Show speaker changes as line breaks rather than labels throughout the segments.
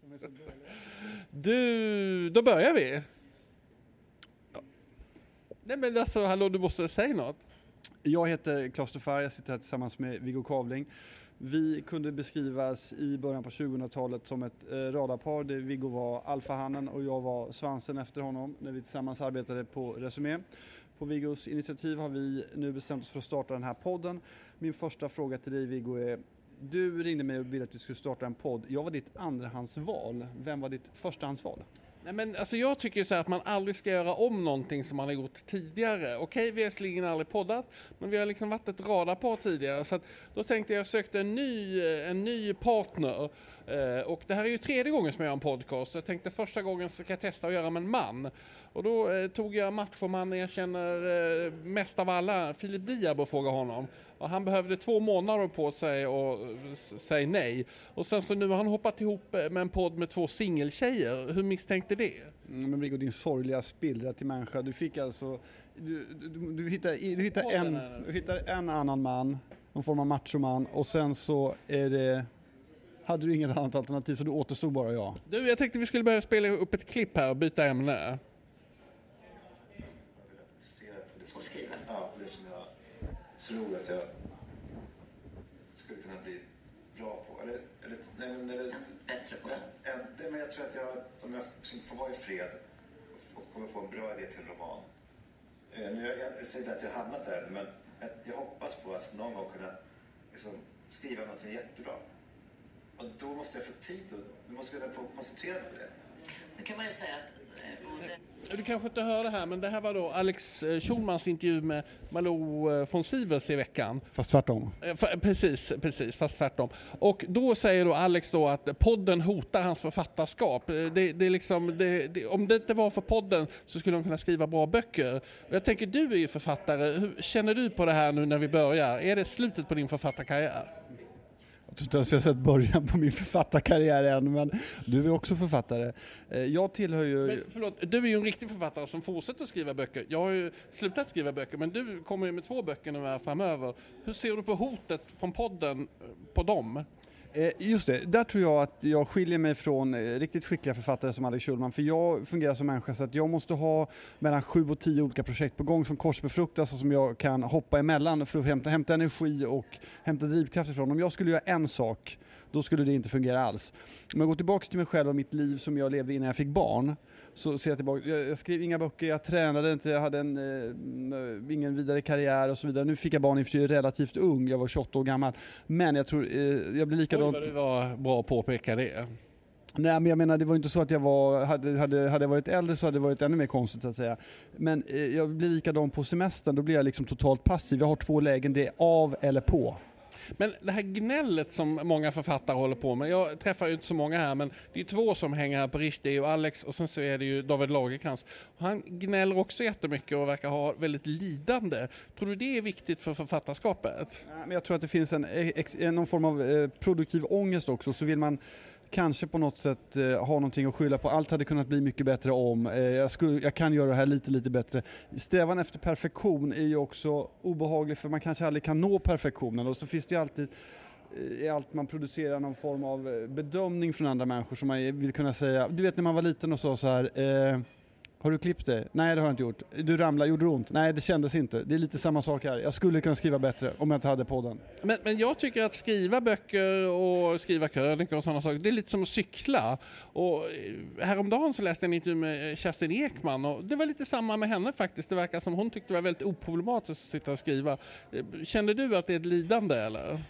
De är så dåliga.
Du, då börjar vi. Nej men alltså hallå, du måste säga något.
Jag heter Klas Dufair, jag sitter här tillsammans med Viggo Kavling. Vi kunde beskrivas i början på 2000-talet som ett eh, radarpar där Viggo var alfahannen och jag var svansen efter honom när vi tillsammans arbetade på Resumé. På Viggos initiativ har vi nu bestämt oss för att starta den här podden. Min första fråga till dig Viggo är du ringde mig och ville att vi skulle starta en podd. Jag var ditt andrahandsval. Vem var ditt förstahandsval?
Nej, men alltså jag tycker så här att man aldrig ska göra om någonting som man har gjort tidigare. Okej, vi har visserligen aldrig poddat, men vi har liksom varit ett radarpar tidigare. Så att då tänkte jag, jag sökte en ny, en ny partner. Eh, och det här är ju tredje gången som jag gör en podcast. Jag tänkte första gången ska jag testa att göra med en man. Och då eh, tog jag matchmannen jag känner eh, mest av alla, Filip Diab, och frågade honom. Och han behövde två månader på sig och säga nej. Och sen så nu har han hoppat ihop med en podd med två singeltjejer. Hur misstänkte det?
Mm, men Viggo, din sorgliga spillra till människa. Du fick alltså, du, du, du, hittar, du, hittar en, du hittar en annan man, någon form av machoman och sen så är det hade du inget annat alternativ så du återstod bara jag.
Du, jag tänkte vi skulle börja spela upp ett klipp här och byta ämne.
Ja, det som jag tror att jag skulle kunna bli bra på. Eller, eller, nej, eller,
Bättre på.
det, men jag tror att jag, om jag får vara i fred och kommer få en bra idé till en roman. Eh, nu, jag, jag säger inte att jag har hamnat där, men jag, jag hoppas på att någon gång kunna liksom, skriva något jättebra. Och då måste jag få tid och du måste kunna få koncentrera mig på det.
Nu kan man ju säga att
Du kanske inte hör det här, men det här var då Alex eh, Schulmans intervju med Malou eh, von Sivers i veckan.
Fast tvärtom.
Eh, Precis, precis, fast tvärtom. Och då säger då Alex då att podden hotar hans författarskap. Det, det är liksom, det, det, om det inte var för podden så skulle de kunna skriva bra böcker. Jag tänker, du är ju författare. Hur känner du på det här nu när vi börjar? Är det slutet på din författarkarriär?
Typ, jag tror inte ens vi har sett början på min författarkarriär än, men du är också författare. Eh, jag tillhör ju...
Men förlåt, du är ju en riktig författare som fortsätter att skriva böcker. Jag har ju slutat skriva böcker, men du kommer ju med två böcker nu här framöver. Hur ser du på hotet från podden eh, på dem?
Eh, just det, där tror jag att jag skiljer mig från eh, riktigt skickliga författare som Alex Schulman. För jag fungerar som människa så att jag måste ha mellan sju och tio olika projekt på gång som korsbefruktas och som jag kan hoppa emellan för att hämta, hämta energi och hämta drivkraft ifrån. Om jag skulle göra en sak, då skulle det inte fungera alls. Om jag går tillbaka till mig själv och mitt liv som jag levde innan jag fick barn, så ser jag tillbaka, jag jag skrev inga böcker, jag tränade inte, jag hade en, eh, ingen vidare karriär och så vidare. Nu fick jag barn i och för sig relativt ung, jag var 28 år gammal. Men jag tror, eh, jag blir
Oj,
likadant...
vad du var bra att påpeka det.
Nej men jag menar det var inte så att jag var, hade, hade, hade jag varit äldre så hade det varit ännu mer konstigt så att säga. Men eh, jag blir likadan på semestern, då blir jag liksom totalt passiv. Jag har två lägen, det är av eller på.
Men det här gnället som många författare håller på med, jag träffar ju inte så många här men det är två som hänger här på Rish, det är ju Alex och sen så är det ju David Lagercrantz. Han gnäller också jättemycket och verkar ha väldigt lidande. Tror du det är viktigt för författarskapet?
Men jag tror att det finns en, någon form av eh, produktiv ångest också, så vill man kanske på något sätt eh, ha någonting att skylla på. Allt hade kunnat bli mycket bättre om. Eh, jag, skulle, jag kan göra det här lite, lite bättre. Strävan efter perfektion är ju också obehaglig för man kanske aldrig kan nå perfektionen och så finns det ju alltid eh, i allt man producerar någon form av eh, bedömning från andra människor som man vill kunna säga. Du vet när man var liten och sa så här eh, har du klippt dig? Nej det har jag inte gjort. Du ramlade, gjorde det ont? Nej det kändes inte. Det är lite samma sak här. Jag skulle kunna skriva bättre om jag inte hade podden.
Men, men jag tycker att skriva böcker och skriva krönikor och sådana saker, det är lite som att cykla. Och eh, häromdagen så läste jag en intervju med eh, Kerstin Ekman och det var lite samma med henne faktiskt. Det verkar som hon tyckte det var väldigt oproblematiskt att sitta och skriva. Eh, Kände du att det är ett lidande eller?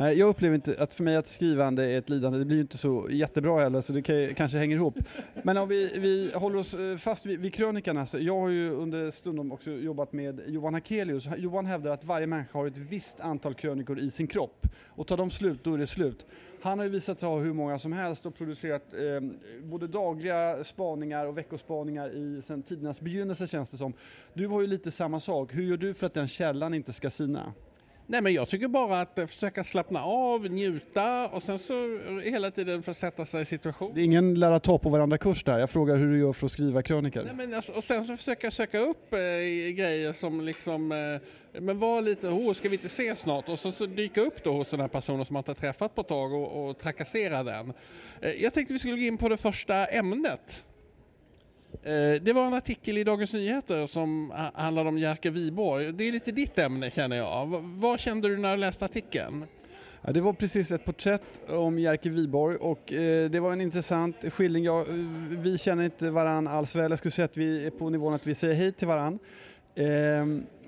Jag upplever inte att för mig att skrivande är ett lidande, det blir ju inte så jättebra heller så det kan, kanske hänger ihop. Men om vi, vi håller oss eh, fast vid, vid krönikan, alltså, jag har ju under stundom också jobbat med Johan Hakelius. Johan hävdar att varje människa har ett visst antal krönikor i sin kropp och tar de slut, då är det slut. Han har ju visat sig ha hur många som helst och producerat eh, både dagliga spaningar och veckospaningar i sen tidernas begynnelse känns det som. Du har ju lite samma sak, hur gör du för att den källan inte ska sina?
Nej men jag tycker bara att försöka slappna av, njuta och sen så hela tiden försätta sig i situation.
Det är ingen lära ta på varandra-kurs där. Jag frågar hur du gör för att skriva krönikor.
Nej, men alltså, och sen så försöka söka upp eh, grejer som liksom, eh, men var lite, oh, ska vi inte ses snart? Och så, så dyka upp då hos den här personen som man inte har träffat på ett tag och, och trakassera den. Eh, jag tänkte vi skulle gå in på det första ämnet. Eh, det var en artikel i Dagens Nyheter som handlade om Jerker Viborg. Det är lite ditt ämne känner jag. Vad kände du när du läste artikeln?
Ja, det var precis ett porträtt om Jerker Viborg och eh, det var en intressant skildring. Ja, eh, vi känner inte varann alls väl. Jag skulle säga att vi är på nivån att vi säger hej till varann. Eh,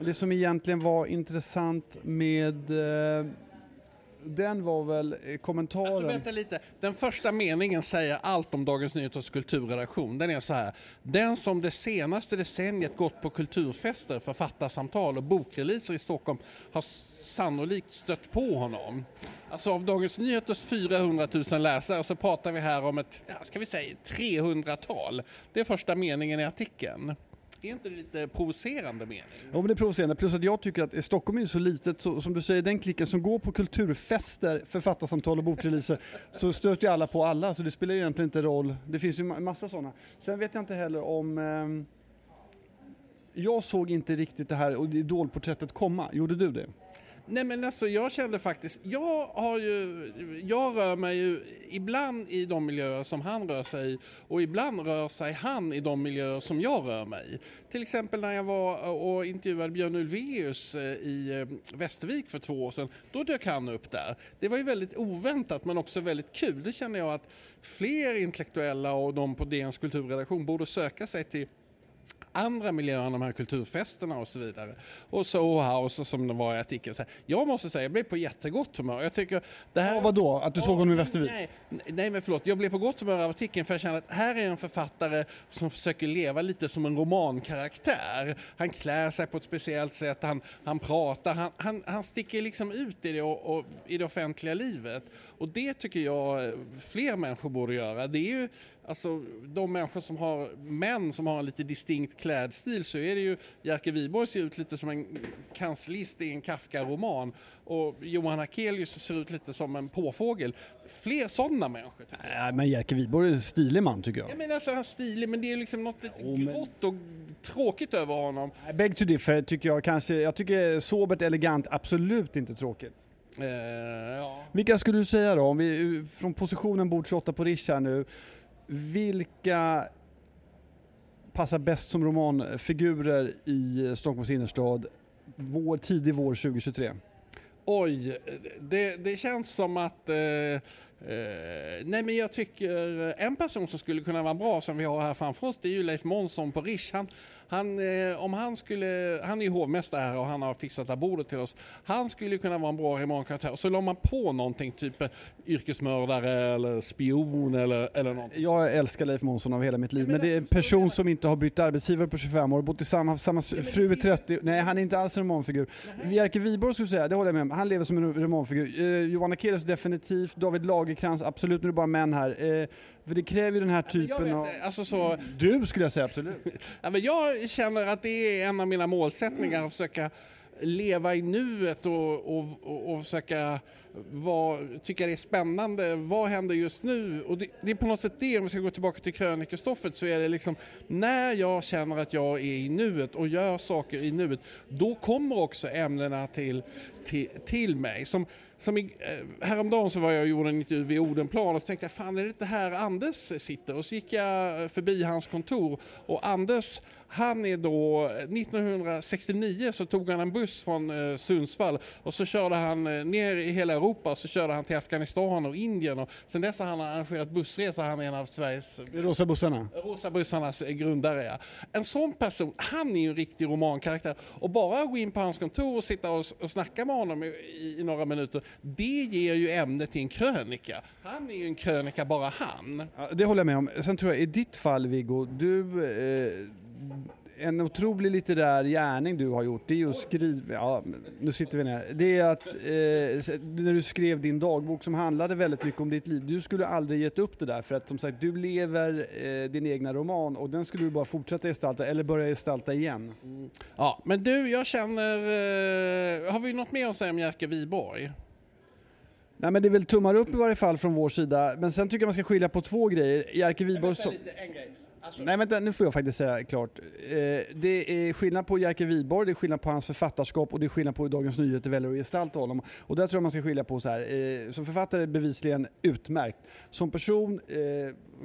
det som egentligen var intressant med eh, den var väl eh, kommentaren.
Alltså vänta lite. Den första meningen säger allt om Dagens Nyheters kulturredaktion. Den är så här. Den som det senaste decenniet gått på kulturfester, författarsamtal och bokreleaser i Stockholm har sannolikt stött på honom. Alltså av Dagens Nyheters 400 000 läsare så pratar vi här om ett, ska vi säga 300-tal. Det är första meningen i artikeln. Är inte det lite provocerande mening?
Ja, men det är provocerande. Plus att jag tycker att Stockholm är så litet, så, som du säger, den klicken som går på kulturfester, författarsamtal och bokreleaser, så stöter ju alla på alla, så det spelar ju egentligen inte roll. Det finns ju ma- massa sådana. Sen vet jag inte heller om... ehm, jag såg inte riktigt det här idolporträttet komma. Gjorde du det?
Nej men alltså jag kände faktiskt, jag har ju, jag rör mig ju ibland i de miljöer som han rör sig i och ibland rör sig han i de miljöer som jag rör mig i. Till exempel när jag var och intervjuade Björn Ulvaeus eh, i eh, Västervik för två år sedan, då dök han upp där. Det var ju väldigt oväntat men också väldigt kul. Det känner jag att fler intellektuella och de på DNs kulturredaktion borde söka sig till andra miljöer än de här kulturfesterna och så vidare. Och Soho House och som det var i artikeln. Så här, jag måste säga, jag blev på jättegott humör. Jag tycker det här...
Ja, vadå? Att du såg honom i Västervik?
Nej, nej, men förlåt. Jag blev på gott humör av artikeln för jag känner att här är en författare som försöker leva lite som en romankaraktär. Han klär sig på ett speciellt sätt, han, han pratar, han, han, han sticker liksom ut i det, och, och, i det offentliga livet. Och det tycker jag fler människor borde göra. Det är ju Alltså de människor som har, män som har en lite distinkt klädstil så är det ju Jerker Wiborg ser ut lite som en kanslist i en Kafka-roman och Johan Akelius ser ut lite som en påfågel. Fler sådana människor.
Nej, men Jerker Wiborg är en stilig man tycker jag.
Jag menar alltså han är stilig men det är liksom något lite
Jo, men-
grått och tråkigt över honom.
Beg to differ tycker jag kanske. Jag tycker sobert, elegant, absolut inte tråkigt.
Eh, ja.
Vilka skulle du säga då, om vi från positionen bord 28 på Rish här nu, vilka passar bäst som romanfigurer i Stockholms innerstad vår, tidig vår 2023?
Oj, det, det känns som att... Eh, eh, nej men jag tycker en person som skulle kunna vara bra som vi har här framför oss det är ju Leif Månsson på Rish. Han, han, eh, om han skulle, han är ju hovmästare här och han har fixat det här bordet till oss. Han skulle kunna vara en bra romankaraktär och så la man på någonting typ eh, yrkesmördare eller spion eller, eller någonting.
Jag älskar Leif Månsson av hela mitt liv,
men
men det är en
alltså,
person som inte har bytt arbetsgivare på 25 år, bott i samma, samma fru i 30, nej han är inte alls en romanfigur. Jerker Wiborg skulle säga, det håller jag med om, han lever som en romanfigur. Eh, Johanna Akelius definitivt, David Lagerkrans absolut, nu är det bara män här. Eh, för det kräver ju den här typen
vet,
av...
alltså så,
Du skulle jag säga absolut.
Ja, men jag känner att det är en av mina målsättningar att försöka leva i nuet och, och, och, och försöka vara, tycka det är spännande. Vad händer just nu? Och det, det är på något sätt det, om vi ska gå tillbaka till krönikestoffet, så är det liksom när jag känner att jag är i nuet och gör saker i nuet, då kommer också ämnena till, till, till mig. Som, som i, eh, häromdagen så var jag och gjorde en intervju vid Odenplan och så tänkte jag, fan är det inte här Anders sitter? Och så gick jag förbi hans kontor och Anders, han är då, 1969 så tog han en buss från eh, Sundsvall och så körde han eh, ner i hela Europa, så körde han till Afghanistan och Indien och sen dess har han arrangerat bussresor, han är en av Sveriges
rosa bussarna.
Rosa bussarnas grundare ja. En sån person, han är ju en riktig romankaraktär. Och bara gå in på hans kontor och sitta och, och snacka med honom i, i några minuter, det ger ju ämne till en krönika. Han är ju en krönika bara han.
Ja, det håller jag med om. Sen tror jag i ditt fall Viggo, du... Eh, en otrolig litterär gärning du har gjort, det är ju att skriva, ja, nu sitter vi ner. Det är att eh, när du skrev din dagbok som handlade väldigt mycket om ditt liv, du skulle aldrig gett upp det där för att som sagt, du lever eh, din egna roman och den skulle du bara fortsätta gestalta eller börja gestalta igen.
Ja, men du, jag känner... Eh, har vi något mer att säga om Jerker Wiborg?
Nej men det är väl tummar upp i varje fall från vår sida, men sen tycker jag man ska skilja på två grejer. Jerker Wiborg som...
Alltså,
Nej vänta, nu får jag faktiskt säga klart. Eh, det är skillnad på Jerker Wiborg, det är skillnad på hans författarskap och det är skillnad på hur Dagens Nyheter väljer att gestalta honom. Och där tror jag man ska skilja på så här. Eh, som författare är bevisligen utmärkt. Som person eh,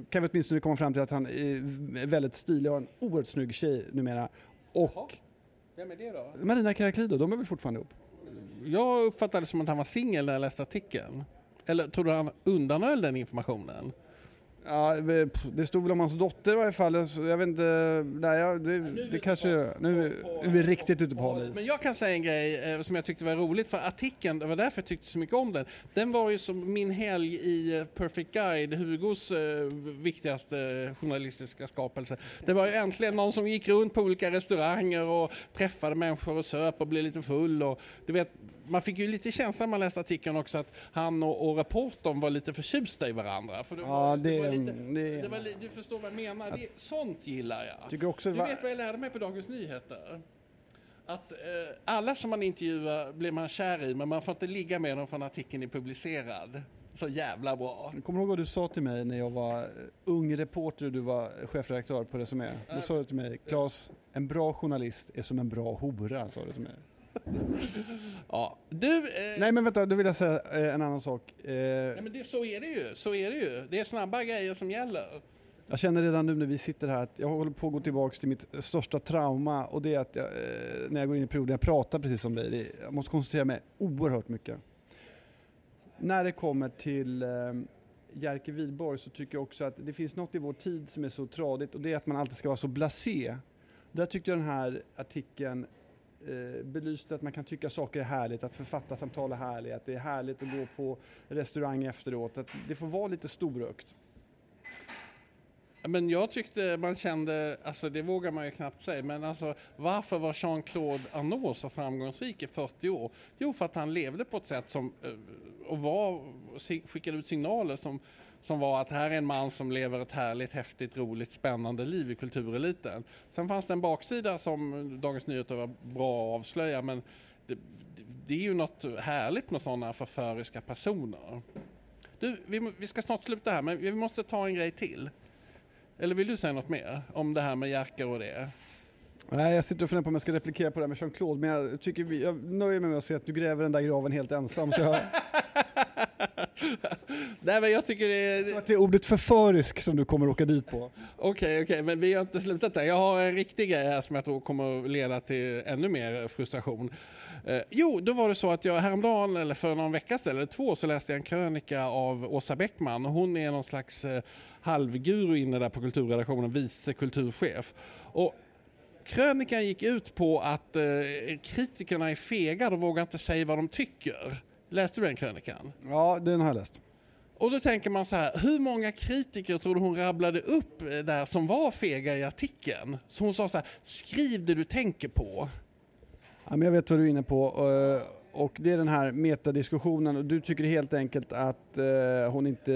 kan vi åtminstone komma fram till att han är väldigt stilig och har en oerhört snygg tjej numera. Och
Jaha. Vem är det då?
Marina Karaklido, de är väl fortfarande ihop?
Jag uppfattade det som att han var singel när jag läste artikeln. Eller tror du han undanhöll den informationen?
Ja, det stod väl om hans dotter i varje fall. Jag vet inte, nej, det, det kanske, nu är vi riktigt ute på hal
Men jag kan säga en grej eh, som jag tyckte var roligt för artikeln, det var därför jag tyckte så mycket om den. Den var ju som min helg i eh, Perfect Guide, Hugos eh, viktigaste journalistiska skapelse. Det var ju äntligen någon som gick runt på olika restauranger och träffade människor och söp och blev lite full och du vet, man fick ju lite känsla när man läste artikeln också att han och, och reportern var lite förtjusta i varandra. För det
Ja,
var,
det-
var lite,
det-
det var, li- du förstår vad jag menar. Det, sånt gillar jag.
Tycker också
Du
det var-
vet vad jag lärde mig på Dagens Nyheter? Att eh, alla som man intervjuar blir man kär i, men man får inte ligga med dem förrän artikeln är publicerad. Så jävla bra.
Kommer du ihåg vad du sa till mig när jag var eh, ung reporter och du var chefredaktör på Resumé? Då sa du till mig, Claes, en bra journalist är som en bra hora, sa du till mig.
Ja, du... Eh,
Nej men vänta, då vill jag säga eh, en annan sak. Eh,
nej, men det, så är det ju. Så är det ju. Det är snabba grejer som gäller.
Jag känner redan nu när vi sitter här att jag håller på att gå tillbaka till mitt största trauma och det är att jag, eh, när jag går in i perioden, jag pratar precis som dig, det, jag måste koncentrera mig oerhört mycket. När det kommer till eh, Jerker Widborg så tycker jag också att det finns något i vår tid som är så tradigt och det är att man alltid ska vara så blasé. Där tyckte jag den här artikeln eh, belyste att man kan tycka saker är härligt, att författarsamtal är härligt, att det är härligt att gå på restaurang efteråt, att det får vara lite storökt.
Men jag tyckte man kände, alltså det vågar man ju knappt säga, men alltså varför var Jean-Claude Arnault så framgångsrik i 40 år? Jo, för att han levde på ett sätt som, eh, och var, skickade ut signaler som, som var att här är en man som lever ett härligt, häftigt, roligt, spännande liv i kultureliten. Sen fanns det en baksida som Dagens Nyheter var bra att avslöja, men det, det, är ju något härligt med sådana förföriska personer. Du, vi, vi ska snart sluta här, men vi måste ta en grej till. Eller vill du säga något mer om det här med Jerker och det?
Nej, jag sitter och funderar på om jag ska replikera på det här med Jean-Claude, men jag, tycker vi, jag nöjer mig med att se att du gräver den där graven helt ensam. Så jag,
Nej men jag tycker det är...
att det är ordet förförisk som du kommer åka dit på.
Okej, okej, men vi har inte slutat där. Jag har en riktig grej här som jag tror kommer att leda till ännu mer frustration. Eh, jo, då var det så att jag häromdagen, eller för någon vecka sedan, eller två, så läste jag en krönika av Åsa Bäckman. Hon är någon slags eh, halvguru inne där på kulturredaktionen, vice kulturchef. Och krönikan gick ut på att eh, kritikerna är fega, de vågar inte säga vad de tycker. Läste du den krönikan?
Ja, den har jag läst.
Och då tänker man så här, hur många kritiker tror du hon rabblade upp eh, där som var fega i artikeln? Så hon sa så här, skriv det du tänker på.
Ja, men jag vet vad du är inne på. Och det är den här metadiskussionen och du tycker helt enkelt att eh, hon inte,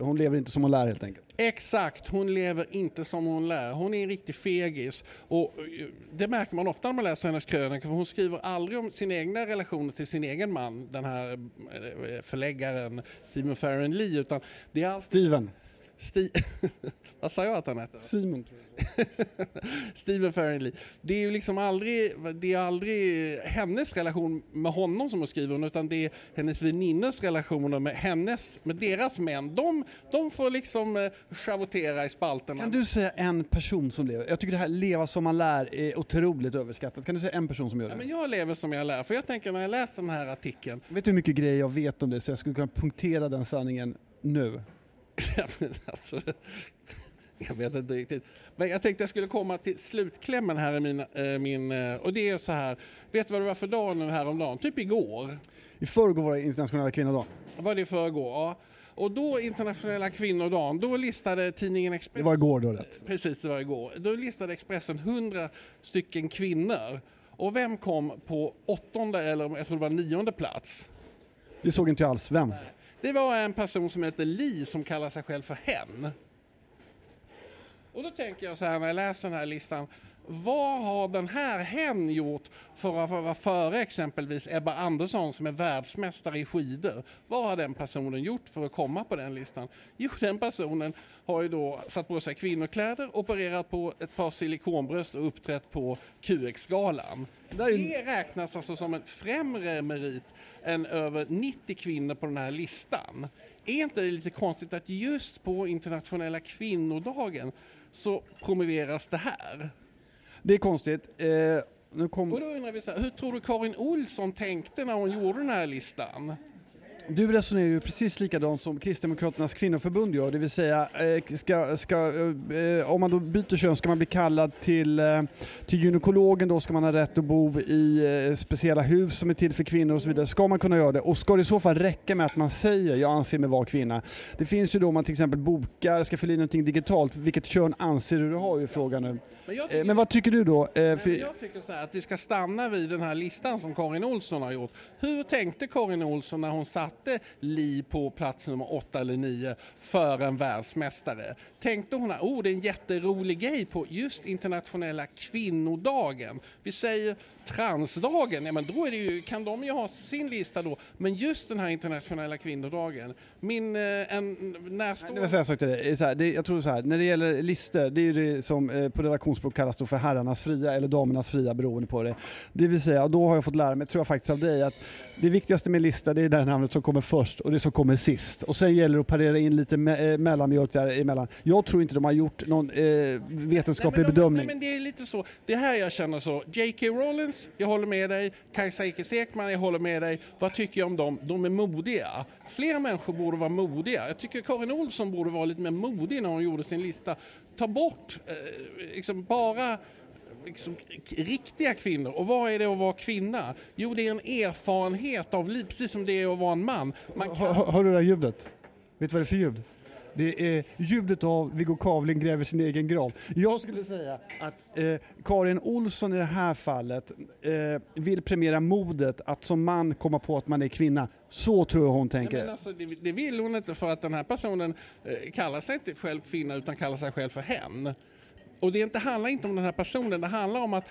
hon lever inte som hon lär helt enkelt.
Exakt, hon lever inte som hon lär. Hon är en riktig fegis. Och eh, det märker man ofta när man läser hennes krönika, för hon skriver aldrig om sina egna relationer till sin egen man, den här eh, förläggaren Stephen Farron Lee, utan det är alltid...
Steven.
Sti- Vad sa jag att han hette?
Simon tror jag.
Stephen Farrelly. Det är ju liksom aldrig, det är aldrig hennes relation med honom som hon skriver om, utan det är hennes väninnors relationer med hennes, med deras män. De, de får liksom eh, schavottera i spalterna.
Kan du säga en person som lever? Jag tycker det här leva som man lär är otroligt överskattat. Kan du säga en person som gör
Ja,
det?
men jag lever som jag lär, för jag tänker när jag läser den här artikeln,
Vet du hur mycket grejer jag vet om det så jag skulle kunna punktera den sanningen nu?
Alltså, jag vet inte riktigt. Men jag tänkte jag skulle komma till slutklämmen här i min, eh, min eh, och det är så här, vet du vad det var för dag nu häromdagen? Typ igår.
I förrgår var det internationella kvinnodagen.
var det i förrgår. Ja. Och då internationella kvinnodagen, då listade tidningen
Det
Expressen
var igår då rätt.
Precis, det var igår. Då listade Expressen 100 stycken kvinnor. Och vem kom på åttonde eller jag tror det var nionde plats?
Det såg inte jag alls. Vem?
Det var en person som heter Li som kallar sig själv för hen. Och då tänker jag så här när jag läser den här listan. Vad har den här hen gjort för att vara före exempelvis Ebba Andersson som är världsmästare i skidor? Vad har den personen gjort för att komma på den listan? Jo, den personen har ju då satt på sig kvinnokläder, opererat på ett par silikonbröst och uppträtt på QX-galan.
ju-
Det räknas alltså som en främre merit än över 90 kvinnor på den här listan. Är inte det lite konstigt att just på internationella kvinnodagen så promoveras det här?
Det är konstigt. Eh, nu kom...
Och då undrar vi så här, hur tror du Karin Olsson tänkte när hon gjorde den här listan?
Du resonerar ju precis likadant som Kristdemokraternas kvinnoförbund gör, det vill säga eh, ska, ska, eh, om man då byter kön ska man bli kallad till, eh, till gynekologen då ska man ha rätt att bo i speciella hus som är till för kvinnor och så vidare. Ska man kunna göra det? Och ska det i så fall räcka med att man säger jag anser mig vara kvinna? Det finns ju då om man till exempel bokar, ska fylla in någonting digitalt, vilket kön anser du du har ju frågan nu.
Men
Eh, men vad tycker du då?
Jag tycker så här att vi ska stanna vid den här listan som Karin Olsson har gjort. Hur tänkte Karin Olsson när hon möte Li på plats nummer åtta eller nio för en världsmästare? Tänkte hon att oh, det är en jätterolig grej på just internationella kvinnodagen? Vi säger transdagen, ja men då är det ju, kan de ju ha sin lista då. Men just den här internationella kvinnodagen, min eh, en närstående...
säga Så här, det, jag tror så här, när det gäller listor, det är ju det som eh, på redaktionsspråk kallas då för herrarnas fria eller damernas fria beroende på det. Det vill säga, och då har jag fått lära mig, tror jag faktiskt av dig, att det viktigaste med lista det är det namnet som kommer först och det som kommer sist. Och sen gäller det att parera in lite me- eh, mellanmjölk däremellan. Jag tror inte de har gjort någon eh, vetenskaplig
Nej, de-
bedömning.
Nej, men det är lite så. Det här jag känner så. J.K. Rowlings, jag håller med dig. Kajsa Ekis Ekman, jag håller med dig. Vad tycker jag om dem? De är modiga. Fler människor borde vara modiga. Jag tycker Karin Olsson borde vara lite mer modig när hon gjorde sin lista. Ta bort eh, liksom bara liksom, riktiga kvinnor. Och vad är det att vara kvinna? Jo, det är en erfarenhet av liv, precis som det är att vara en man. Man kan...
hör, hör du det här ljudet? Vet du vad det är för ljud? Det är ljudet av Viggo Kavling gräver sin egen grav. Jag skulle säga att eh, Karin Olsson i det här fallet eh, vill premiera modet att som man komma på att man är kvinna. Så tror jag hon
Nej,
tänker.
men alltså, det, det vill hon inte för att den här personen eh, kallar sig inte själv kvinna utan kallar sig själv för hen. Och det inte, handlar inte om den här personen, det handlar om att,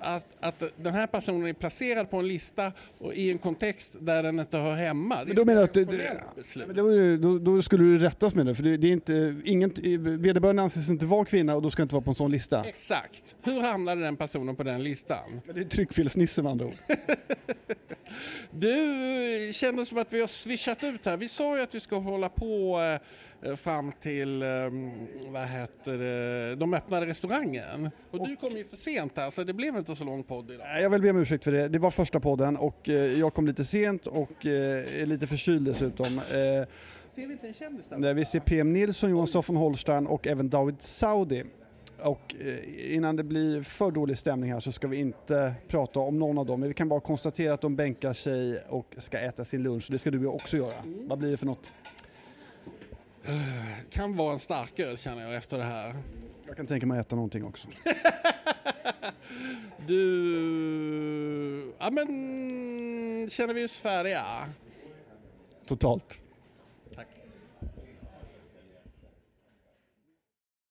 att, att den här personen är placerad på en lista och i en kontext där den inte hör hemma.
Men då menar att det, det, ju, då, då skulle du rättas med det, för det, det är inte, ingen, vederbörande anses inte vara kvinna och då ska inte vara på en sån lista.
Exakt. Hur hamnade den personen på den listan?
Men Det är tryckfelsnisse med andra ord.
Du, kändes som att vi har swishat ut här. Vi sa ju att vi ska hålla på eh, fram till, eh, vad heter det, de öppnade restaurangen. Och, du kom ju för sent här så det blev inte så lång podd idag.
Nej, Jag vill be om ursäkt för det. Det var första podden och eh, jag kom lite sent och eh, är lite förkyld dessutom. Eh,
Ser vi inte en kändis där?
Där vi ser PM Nilsson, Johan Stoff von Holstein och även David Saudi. Och eh, innan det blir för dålig stämning här så ska vi inte prata om någon av dem. Men vi kan bara konstatera att de bänkar sig och ska äta sin lunch. Det ska du också göra. Vad blir det för något?
Kan vara en starköl känner jag efter det här.
Jag kan tänka mig att äta någonting också.
Du, ja men känner vi oss färdiga?
Totalt.